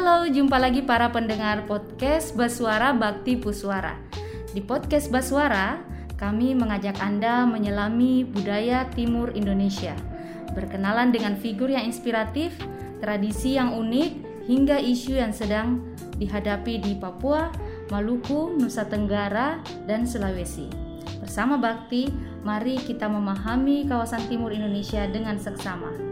Halo, jumpa lagi para pendengar podcast Baswara Bakti Puswara. Di podcast Baswara, kami mengajak Anda menyelami budaya timur Indonesia, berkenalan dengan figur yang inspiratif, tradisi yang unik, hingga isu yang sedang dihadapi di Papua, Maluku, Nusa Tenggara, dan Sulawesi. Bersama Bakti, mari kita memahami kawasan timur Indonesia dengan seksama.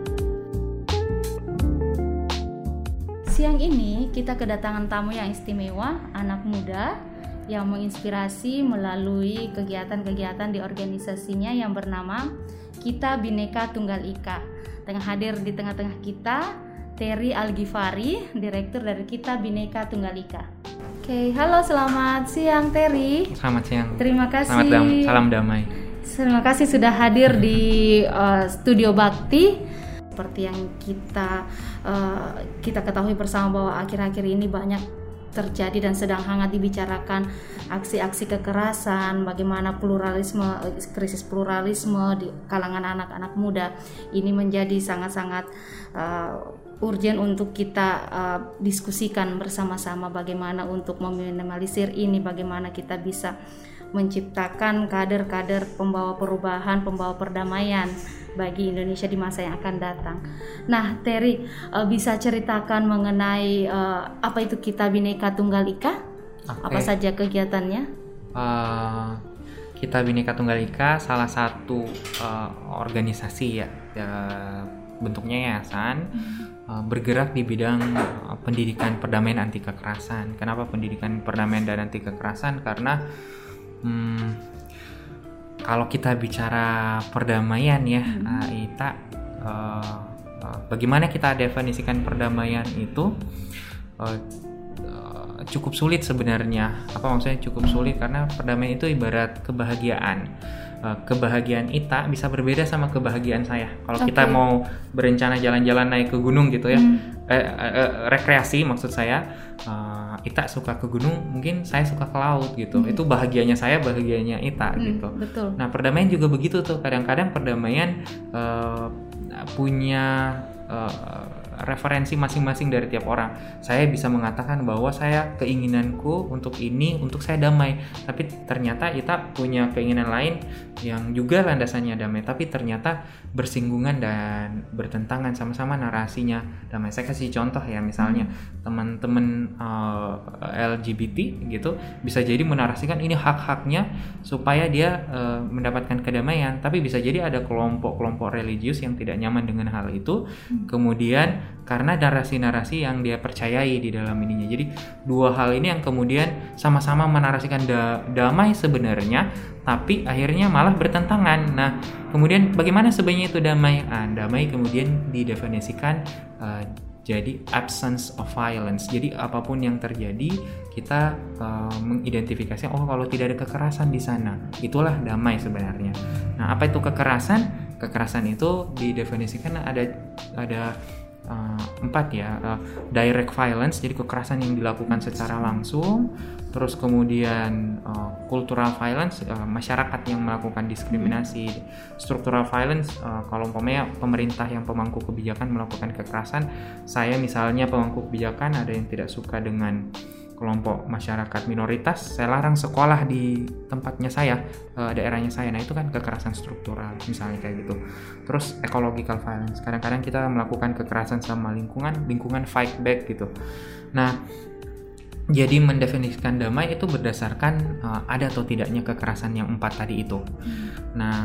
Siang ini kita kedatangan tamu yang istimewa, anak muda yang menginspirasi melalui kegiatan-kegiatan di organisasinya yang bernama Kita Bineka Tunggal Ika. Tengah hadir di tengah-tengah kita Terry Algifari, direktur dari Kita Bineka Tunggal Ika. Oke, halo selamat siang Terry. Selamat siang. Terima kasih. Selamat dam salam damai. Terima kasih sudah hadir di uh, Studio Bakti seperti yang kita uh, kita ketahui bersama bahwa akhir-akhir ini banyak terjadi dan sedang hangat dibicarakan aksi-aksi kekerasan, bagaimana pluralisme krisis pluralisme di kalangan anak-anak muda. Ini menjadi sangat-sangat uh, urgent untuk kita uh, diskusikan bersama-sama bagaimana untuk meminimalisir ini, bagaimana kita bisa menciptakan kader-kader pembawa perubahan, pembawa perdamaian bagi Indonesia di masa yang akan datang. Nah, Terry uh, bisa ceritakan mengenai uh, apa itu kita Bineka Tunggal Ika? Okay. Apa saja kegiatannya? Uh, kita Bineka Tunggal Ika salah satu uh, organisasi ya, ya bentuknya yayasan hmm. uh, bergerak di bidang uh, pendidikan perdamaian anti kekerasan. Kenapa pendidikan perdamaian dan anti kekerasan? Karena hmm, kalau kita bicara perdamaian ya, hmm. uh, Ita, uh, uh, bagaimana kita definisikan perdamaian itu uh, cukup sulit sebenarnya. Apa maksudnya cukup sulit? Karena perdamaian itu ibarat kebahagiaan. Uh, kebahagiaan Ita bisa berbeda sama kebahagiaan saya. Kalau okay. kita mau berencana jalan-jalan naik ke gunung gitu ya, hmm. eh, eh, eh, rekreasi maksud saya, uh, Ita suka ke gunung, mungkin saya suka ke laut gitu. Hmm. Itu bahagianya saya, bahagianya Ita hmm, gitu. Betul. Nah perdamaian juga begitu tuh. Kadang-kadang perdamaian uh, punya uh, referensi masing-masing dari tiap orang. Saya bisa mengatakan bahwa saya keinginanku untuk ini, untuk saya damai. Tapi ternyata kita punya keinginan lain yang juga landasannya damai, tapi ternyata bersinggungan dan bertentangan sama-sama narasinya damai. Saya kasih contoh ya, misalnya hmm. teman-teman uh, eh, LGBT gitu bisa jadi menarasikan ini hak-haknya supaya dia uh, mendapatkan kedamaian, tapi bisa jadi ada kelompok-kelompok religius yang tidak nyaman dengan hal itu, hmm. kemudian karena narasi-narasi yang dia percayai di dalam ininya. Jadi dua hal ini yang kemudian sama-sama menarasikan da damai sebenarnya, tapi akhirnya malah bertentangan. Nah, kemudian bagaimana sebenarnya itu damai? Ah, damai kemudian didefinisikan uh, jadi absence of violence. Jadi apa pun yang terjadi kita uh, mengidentifikasi oh kalau tidak ada kekerasan di sana, itulah damai sebenarnya. Nah, apa itu kekerasan? Kekerasan itu didefinisikan ada ada uh, empat ya uh, direct violence jadi kekerasan yang dilakukan secara langsung. Terus kemudian uh, cultural violence uh, masyarakat yang melakukan diskriminasi. Struktural violence uh, kalau umpamanya pemerintah yang pemangku kebijakan melakukan kekerasan. Saya misalnya pemangku kebijakan ada yang tidak suka dengan kelompok masyarakat minoritas saya larang sekolah di tempatnya saya uh, daerahnya saya. Nah itu kan kekerasan struktural misalnya kayak gitu. Terus ecological violence. Kadang-kadang kita melakukan kekerasan sama lingkungan lingkungan fight back gitu. Nah jadi mendefinisikan damai itu berdasarkan uh, ada atau tidaknya kekerasan yang empat tadi itu. Hmm. Nah,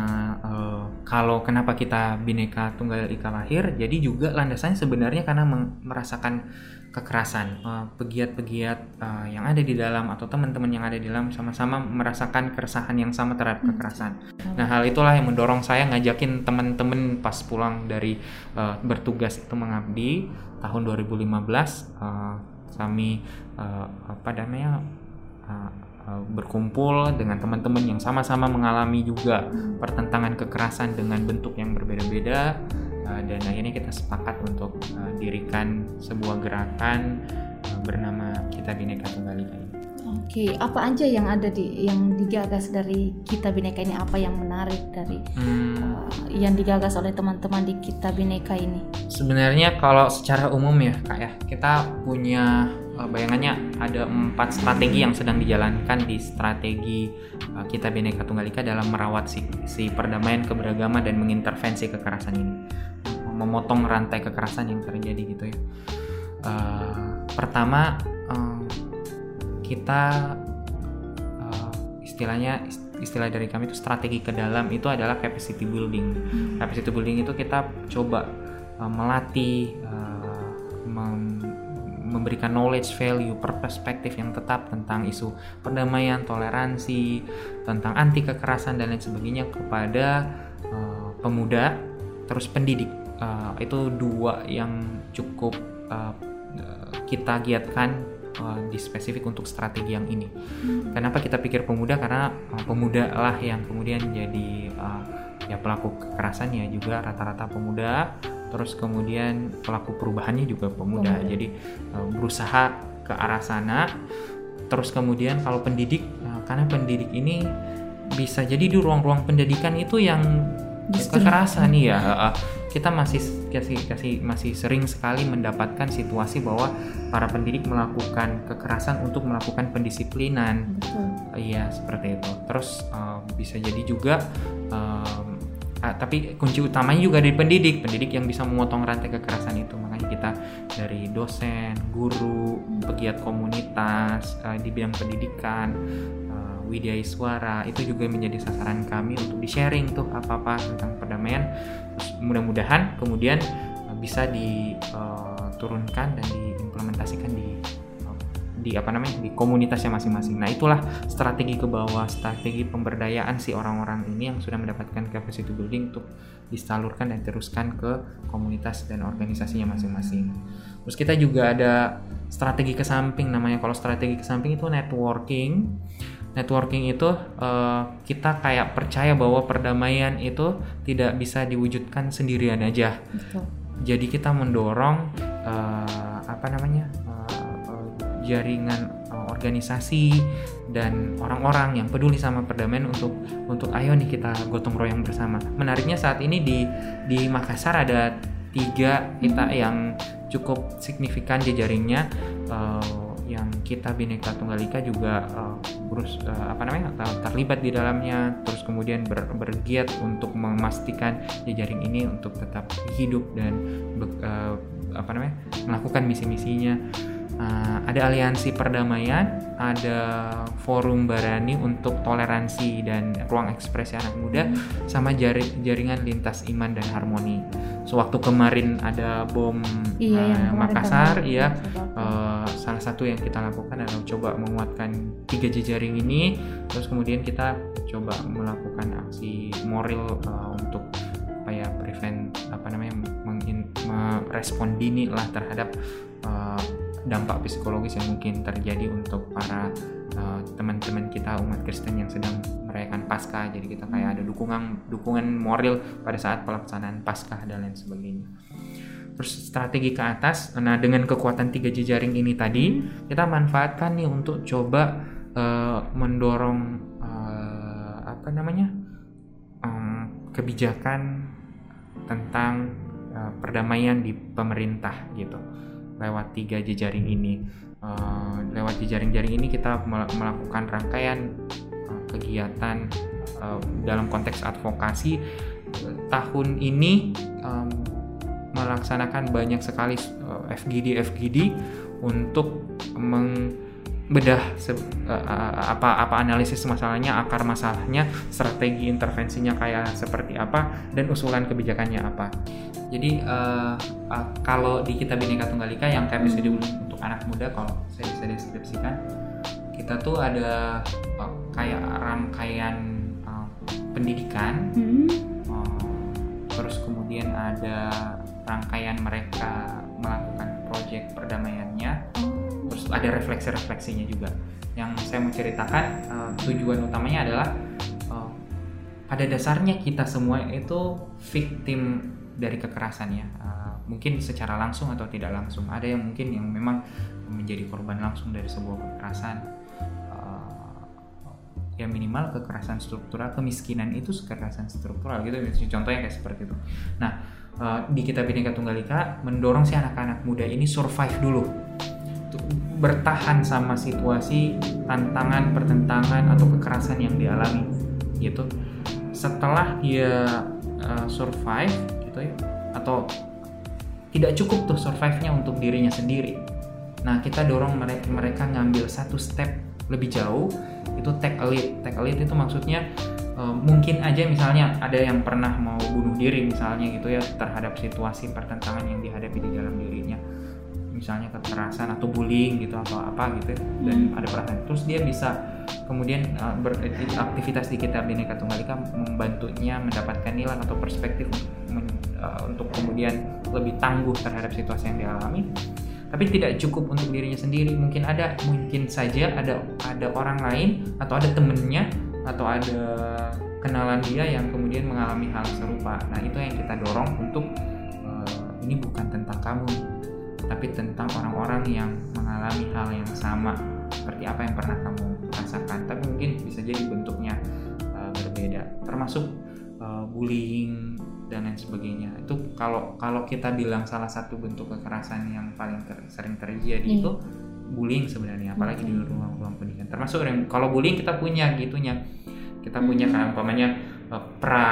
uh, kalau kenapa kita bineka tunggal ika lahir, jadi juga landasannya sebenarnya karena merasakan kekerasan eh, pegiat-pegiat uh, yang ada di dalam atau teman-teman yang ada di dalam sama-sama merasakan keresahan yang sama terhadap hmm. kekerasan. Nah hal itulah yang mendorong saya ngajakin teman-teman pas pulang dari uh, bertugas itu mengabdi tahun 2015 uh, kami uh, apa namanya uh, berkumpul dengan teman-teman yang sama-sama mengalami juga hmm. pertentangan kekerasan dengan bentuk yang berbeda-beda uh, dan akhirnya kita sepakat untuk uh, dirikan sebuah gerakan uh, bernama kita bineka tunggal ika Oke, apa aja yang ada di yang digagas dari kita bineka ini? Apa yang menarik dari Hmm, uh, yang digagas oleh teman-teman di kita bineka ini? Sebenarnya kalau secara umum ya kak ya kita punya uh, bayangannya ada empat strategi yang sedang dijalankan di strategi uh, kita Bhinneka Tunggal Ika dalam merawat si, si perdamaian keberagaman dan mengintervensi kekerasan ini, memotong rantai kekerasan yang terjadi gitu ya. Uh, pertama kita uh, istilahnya istilah dari kami itu strategi ke dalam itu adalah capacity building. Capacity building itu kita coba uh, melatih uh, mem- memberikan knowledge value per perspektif yang tetap tentang isu perdamaian, toleransi, tentang anti kekerasan dan lain sebagainya kepada uh, pemuda terus pendidik. Uh, itu dua yang cukup uh, kita giatkan uh, di spesifik untuk strategi yang ini. Kenapa kita pikir pemuda? Karena uh, pemuda lah yang kemudian jadi uh, ya pelaku kekerasan ya juga rata-rata pemuda. Terus kemudian pelaku perubahannya juga pemuda. Pemuda. Jadi uh, berusaha ke arah sana. Terus kemudian kalau pendidik, uh, karena pendidik ini bisa jadi di ruang-ruang pendidikan itu yang Justru. kekerasan ya. uh, uh, kita masih kasih kasih masih sering sekali mendapatkan situasi bahwa para pendidik melakukan kekerasan untuk melakukan pendisiplinan. Betul. iya seperti itu. Terus uh, bisa jadi juga um, ah, tapi kunci utamanya juga dari pendidik. Pendidik yang bisa memotong rantai kekerasan itu. Makanya kita dari dosen guru pegiat komunitas uh, di bidang pendidikan uh, Widya Iswara itu juga menjadi sasaran kami untuk di sharing tuh apa-apa tentang perdamaian mudah-mudahan kemudian uh, bisa diturunkan dan diimplementasikan di uh, di apa namanya di komunitasnya masing-masing. Nah itulah strategi ke bawah, strategi pemberdayaan si orang-orang ini yang sudah mendapatkan capacity building untuk disalurkan dan teruskan ke komunitas dan organisasinya masing-masing. Terus kita juga ada strategi ke samping namanya kalau strategi ke samping itu networking. Networking itu eh, kita kayak percaya bahwa perdamaian itu tidak bisa diwujudkan sendirian aja. Betul. jadi kita mendorong eh, apa namanya eh, jaringan eh, organisasi dan orang-orang yang peduli sama perdamaian untuk untuk ayo nih kita gotong royong bersama. Menariknya saat ini di di Makassar ada tiga kita yang cukup signifikan jejaringnya. Eh, yang kita Bhinneka Tunggal Ika juga eh, berus eh, apa namanya ter- terlibat di dalamnya terus kemudian ber- bergiat untuk memastikan jejaring ini untuk tetap hidup dan be- eh, apa namanya melakukan misi-misinya. Uh, ada aliansi perdamaian, ada forum barani untuk toleransi dan ruang ekspresi anak muda, sama jari- jaringan lintas iman dan harmoni. Sewaktu kemarin ada bom Iya, uh, Makassar, iya, uh, salah satu yang kita lakukan adalah coba menguatkan tiga jejaring ini, terus kemudian kita coba melakukan aksi moral uh, untuk supaya prevent apa namanya mengin, merespon dini lah terhadap uh, dampak psikologis yang mungkin terjadi untuk para uh, teman-teman kita umat Kristen yang sedang merayakan Paskah. Jadi kita kayak ada dukungan dukungan moral pada saat pelaksanaan Paskah dan lain sebagainya. Strategi ke atas, nah dengan kekuatan tiga jejaring ini tadi kita manfaatkan nih untuk coba uh, mendorong uh, apa namanya um, kebijakan tentang uh, perdamaian di pemerintah gitu lewat tiga jejaring ini. Uh, lewat jejaring-jaring ini kita mel- melakukan rangkaian uh, kegiatan uh, dalam konteks advokasi tahun ini um, melaksanakan banyak sekali uh, FGD FGD untuk membedah se- uh, apa apa analisis masalahnya akar masalahnya strategi intervensinya kayak seperti apa dan usulan kebijakannya apa jadi uh, uh, kalau di kita Bhinneka Tunggal Ika yang kami bisa diulang untuk anak muda kalau saya bisa deskripsikan kita tuh ada uh, kayak rangkaian uh, pendidikan Hmm. uh, terus kemudian ada rangkaian mereka melakukan proyek perdamaiannya. Terus ada refleksi-refleksinya juga. Yang saya mau ceritakan uh, tujuan utamanya adalah uh, pada dasarnya kita semua itu victim dari kekerasan ya. Uh, mungkin secara langsung atau tidak langsung. Ada yang mungkin yang memang menjadi korban langsung dari sebuah kekerasan. Ya minimal kekerasan struktural kemiskinan itu kekerasan struktural gitu. Misalnya contohnya kayak seperti itu. Nah uh, di kita Bhinneka Tunggal Ika mendorong si anak-anak muda ini survive dulu. Bertahan sama situasi tantangan pertentangan atau kekerasan yang dialami gitu. Setelah dia uh, survive gitu ya atau tidak cukup tuh survive-nya untuk dirinya sendiri. Nah kita dorong mereka mereka ngambil satu step lebih jauh itu take a lead. Take a lead itu maksudnya uh, mungkin aja misalnya ada yang pernah mau bunuh diri misalnya gitu ya terhadap situasi pertentangan yang dihadapi di dalam dirinya. Misalnya kekerasan atau bullying gitu atau apa gitu ya, dan hmm. ada perasaan. Terus dia bisa kemudian uh, beraktivitas di kitab Bhinneka Tunggal Ika membantunya mendapatkan nilai atau perspektif men, uh, untuk kemudian lebih tangguh terhadap situasi yang dialami tapi tidak cukup untuk dirinya sendiri. Mungkin ada mungkin saja ada ada orang lain atau ada temennya atau ada kenalan dia yang kemudian mengalami hal serupa. Nah itu yang kita dorong untuk uh, ini bukan tentang kamu tapi tentang orang-orang yang mengalami hal yang sama seperti apa yang pernah kamu rasakan. Tapi mungkin bisa jadi bentuknya uh, berbeda termasuk uh, bullying dan lain sebagainya. Itu kalau kalau kita bilang salah satu bentuk kekerasan yang paling ter, sering terjadi yeah. itu bullying sebenarnya apalagi okay. di ruang-ruang pendidikan termasuk yang kalau bullying kita punya gitunya kita punya hmm. kan umpamanya uh, pra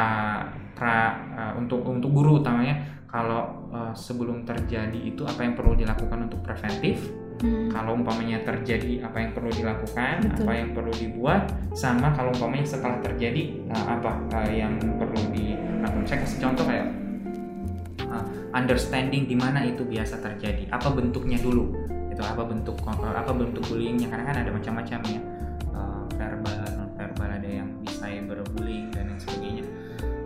pra uh, untuk untuk guru utamanya kalau uh, sebelum terjadi itu apa yang perlu dilakukan untuk preventif Hmm. Kalau umpamanya terjadi apa yang perlu dilakukan, Betul. apa yang perlu dibuat, sama kalau umpamanya setelah terjadi uh, apa uh, yang perlu dilakukan. Saya kasih contoh kayak uh, understanding di mana itu biasa terjadi, apa bentuknya dulu, itu apa bentuk uh, apa bentuk bullyingnya karena kan ada macam-macam ya, uh, verbal, non verbal ada yang bisa cyberbullying dan lain sebagainya.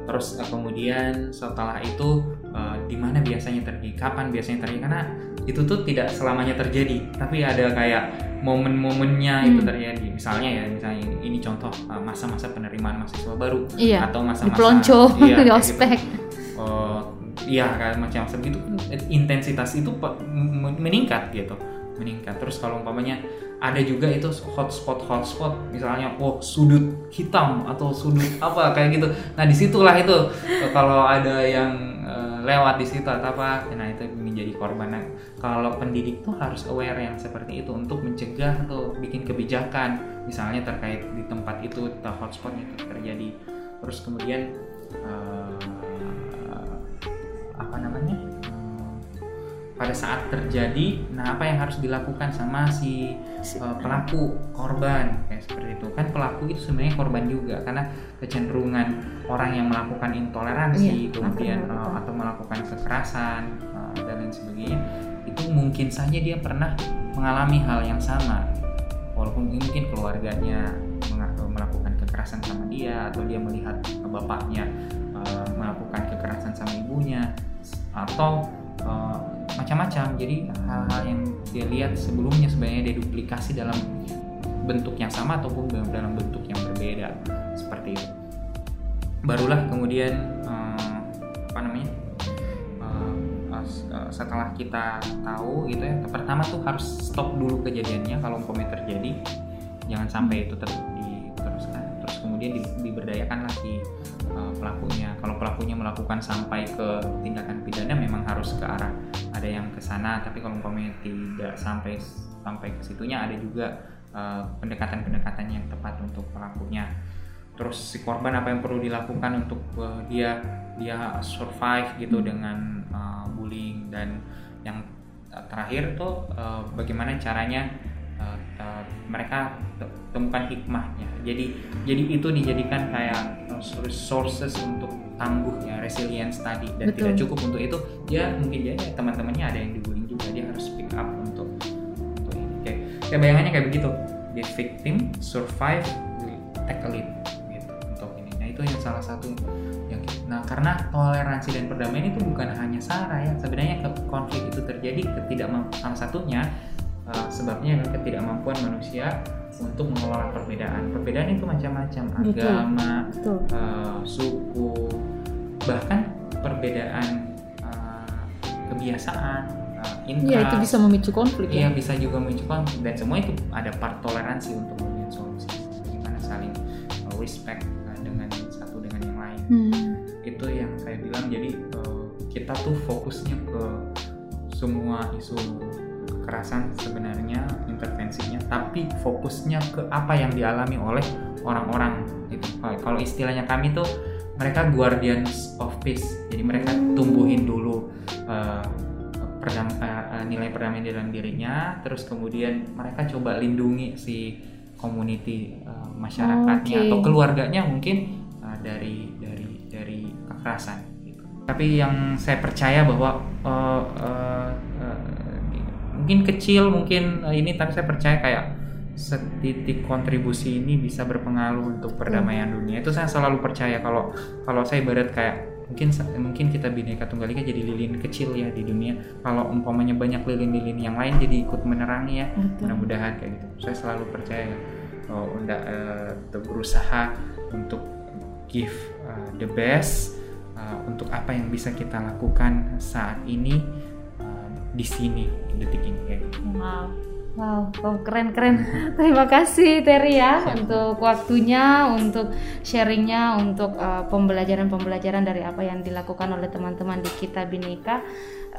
Terus uh, kemudian setelah itu uh, di mana biasanya terjadi, kapan biasanya terjadi karena itu tuh tidak selamanya terjadi tapi ada kayak momen-momennya hmm. itu terjadi misalnya ya misalnya ini, ini contoh uh, masa-masa penerimaan mahasiswa baru iya. atau masa-masa iya, di ospek gitu. uh, iya kayak macam segitu intensitas itu meningkat gitu. Meningkat. Terus kalau umpamanya ada juga itu hotspot hotspot. Misalnya oh sudut hitam atau sudut apa kayak gitu. Nah di situlah itu. Kalau ada yang uh, lewat di situ atau apa nah itu menjadi korban. Nah, kalau pendidik tuh harus aware yang seperti itu untuk mencegah atau bikin kebijakan. Misalnya terkait di tempat itu hotspotnya itu terjadi. Terus kemudian uh, apa namanya? Pada saat terjadi nah apa yang harus dilakukan sama si uh, pelaku korban? Kayak seperti itu. Kan pelaku itu sebenarnya korban juga karena kecenderungan orang yang melakukan intoleransi iya, kemudian uh, atau melakukan kekerasan uh, dan lain sebagainya itu mungkin saja dia pernah mengalami hal yang sama. Walaupun mungkin keluarganya melakukan kekerasan sama dia atau dia melihat bapaknya uh, melakukan kekerasan sama ibunya atau uh, macam-macam. Jadi hal-hal yang dia lihat sebelumnya sebenarnya dia duplikasi dalam bentuk yang sama ataupun dalam bentuk yang berbeda. Seperti itu. Barulah kemudian uh, apa namanya uh, setelah kita tahu gitu ya pertama tuh harus stop dulu kejadiannya kalau umpamanya terjadi. Jangan sampai itu terus diteruskan terus kemudian diberdayakan lagi pelakunya. Kalau pelakunya melakukan sampai ke tindakan pidana memang harus ke arah ada yang ke sana. Tapi kalau umpamanya tidak sampai sampai ke situnya ada juga uh, pendekatan-pendekatan yang tepat untuk pelakunya. Terus si korban apa yang perlu dilakukan untuk uh, dia dia survive gitu hmm. dengan uh, bullying. Dan yang terakhir tuh uh, bagaimana caranya uh, uh, mereka temukan hikmahnya. Jadi jadi itu dijadikan kayak resources untuk tangguh ya resilience tadi dan Betul. tidak cukup untuk itu dia mungkin ya, teman-temannya ada yang dibullying juga dia harus pick up untuk untuk ini. Kayak kayak bayangannya kayak begitu. Dia victim survive take a lead gitu untuk ini. Nah itu yang salah satu yang nah karena toleransi dan perdamaian itu bukan hanya sara ya. Sebenarnya konflik itu terjadi ketidakmampuan salah satunya uh, sebabnya ketidakmampuan manusia untuk mengelola perbedaan. Perbedaan itu macam-macam, agama, Betul. Uh, suku, bahkan perbedaan uh, kebiasaan, uh, Iya itu bisa memicu konflik. Iya ya? bisa juga memicu konflik dan semua itu ada part toleransi untuk membuat solusi. Bagaimana saling respect uh, dengan satu dengan yang lain Hmm. itu yang saya bilang jadi uh, kita tuh fokusnya ke semua isu kekerasan sebenarnya intervensinya tapi fokusnya ke apa yang dialami oleh orang-orang gitu Kalau- istilahnya kami tuh mereka guardians of peace jadi mereka tumbuhin dulu uh, perdam- uh, nilai perdamaian di dalam dirinya terus kemudian mereka coba lindungi si community uh, masyarakatnya Oke. atau keluarganya mungkin uh, dari dari dari kekerasan gitu. tapi yang saya percaya bahwa uh, uh, mungkin kecil mungkin uh, ini tapi saya percaya kayak setitik kontribusi ini bisa berpengaruh untuk perdamaian dunia. Itu saya selalu percaya kalau kalau saya ibarat kayak mungkin mungkin kita bineka tunggal ika jadi lilin kecil ya di dunia. Kalau umpamanya banyak lilin-lilin yang lain jadi ikut menerangi ya. Mudah-mudahan kayak gitu. Saya selalu percaya oh, unda eh, tetap berusaha untuk give uh, the best uh, untuk apa yang bisa kita lakukan saat ini. uh, di sini detik ini kayak gitu. Wow. Wow, wow, keren keren. Terima kasih Terry ya Siap. untuk waktunya, untuk sharingnya, untuk uh, pembelajaran-pembelajaran dari apa yang dilakukan oleh teman-teman di kita Bineka.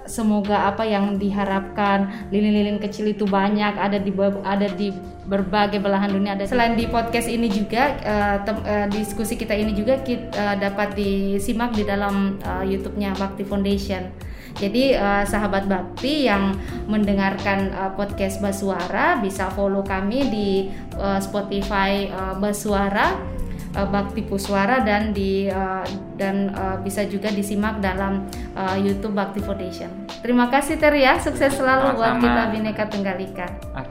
Semoga apa yang diharapkan lilin-lilin kecil itu banyak ada di ada di berbagai belahan dunia. Ada selain di podcast ini juga uh, tem- uh, diskusi kita ini juga kita dapat disimak di dalam uh, YouTube-nya Bakti Foundation. Jadi uh, sahabat Bakti yang mendengarkan uh, podcast Basuara bisa follow kami di uh, Spotify uh, Basuara uh, Bakti Puswara dan di uh, dan uh, bisa juga disimak dalam uh, YouTube Bakti Foundation. Terima kasih Ter ya, sukses selalu buat Sama-sama. kita Bineka Tunggal Ika. Ah,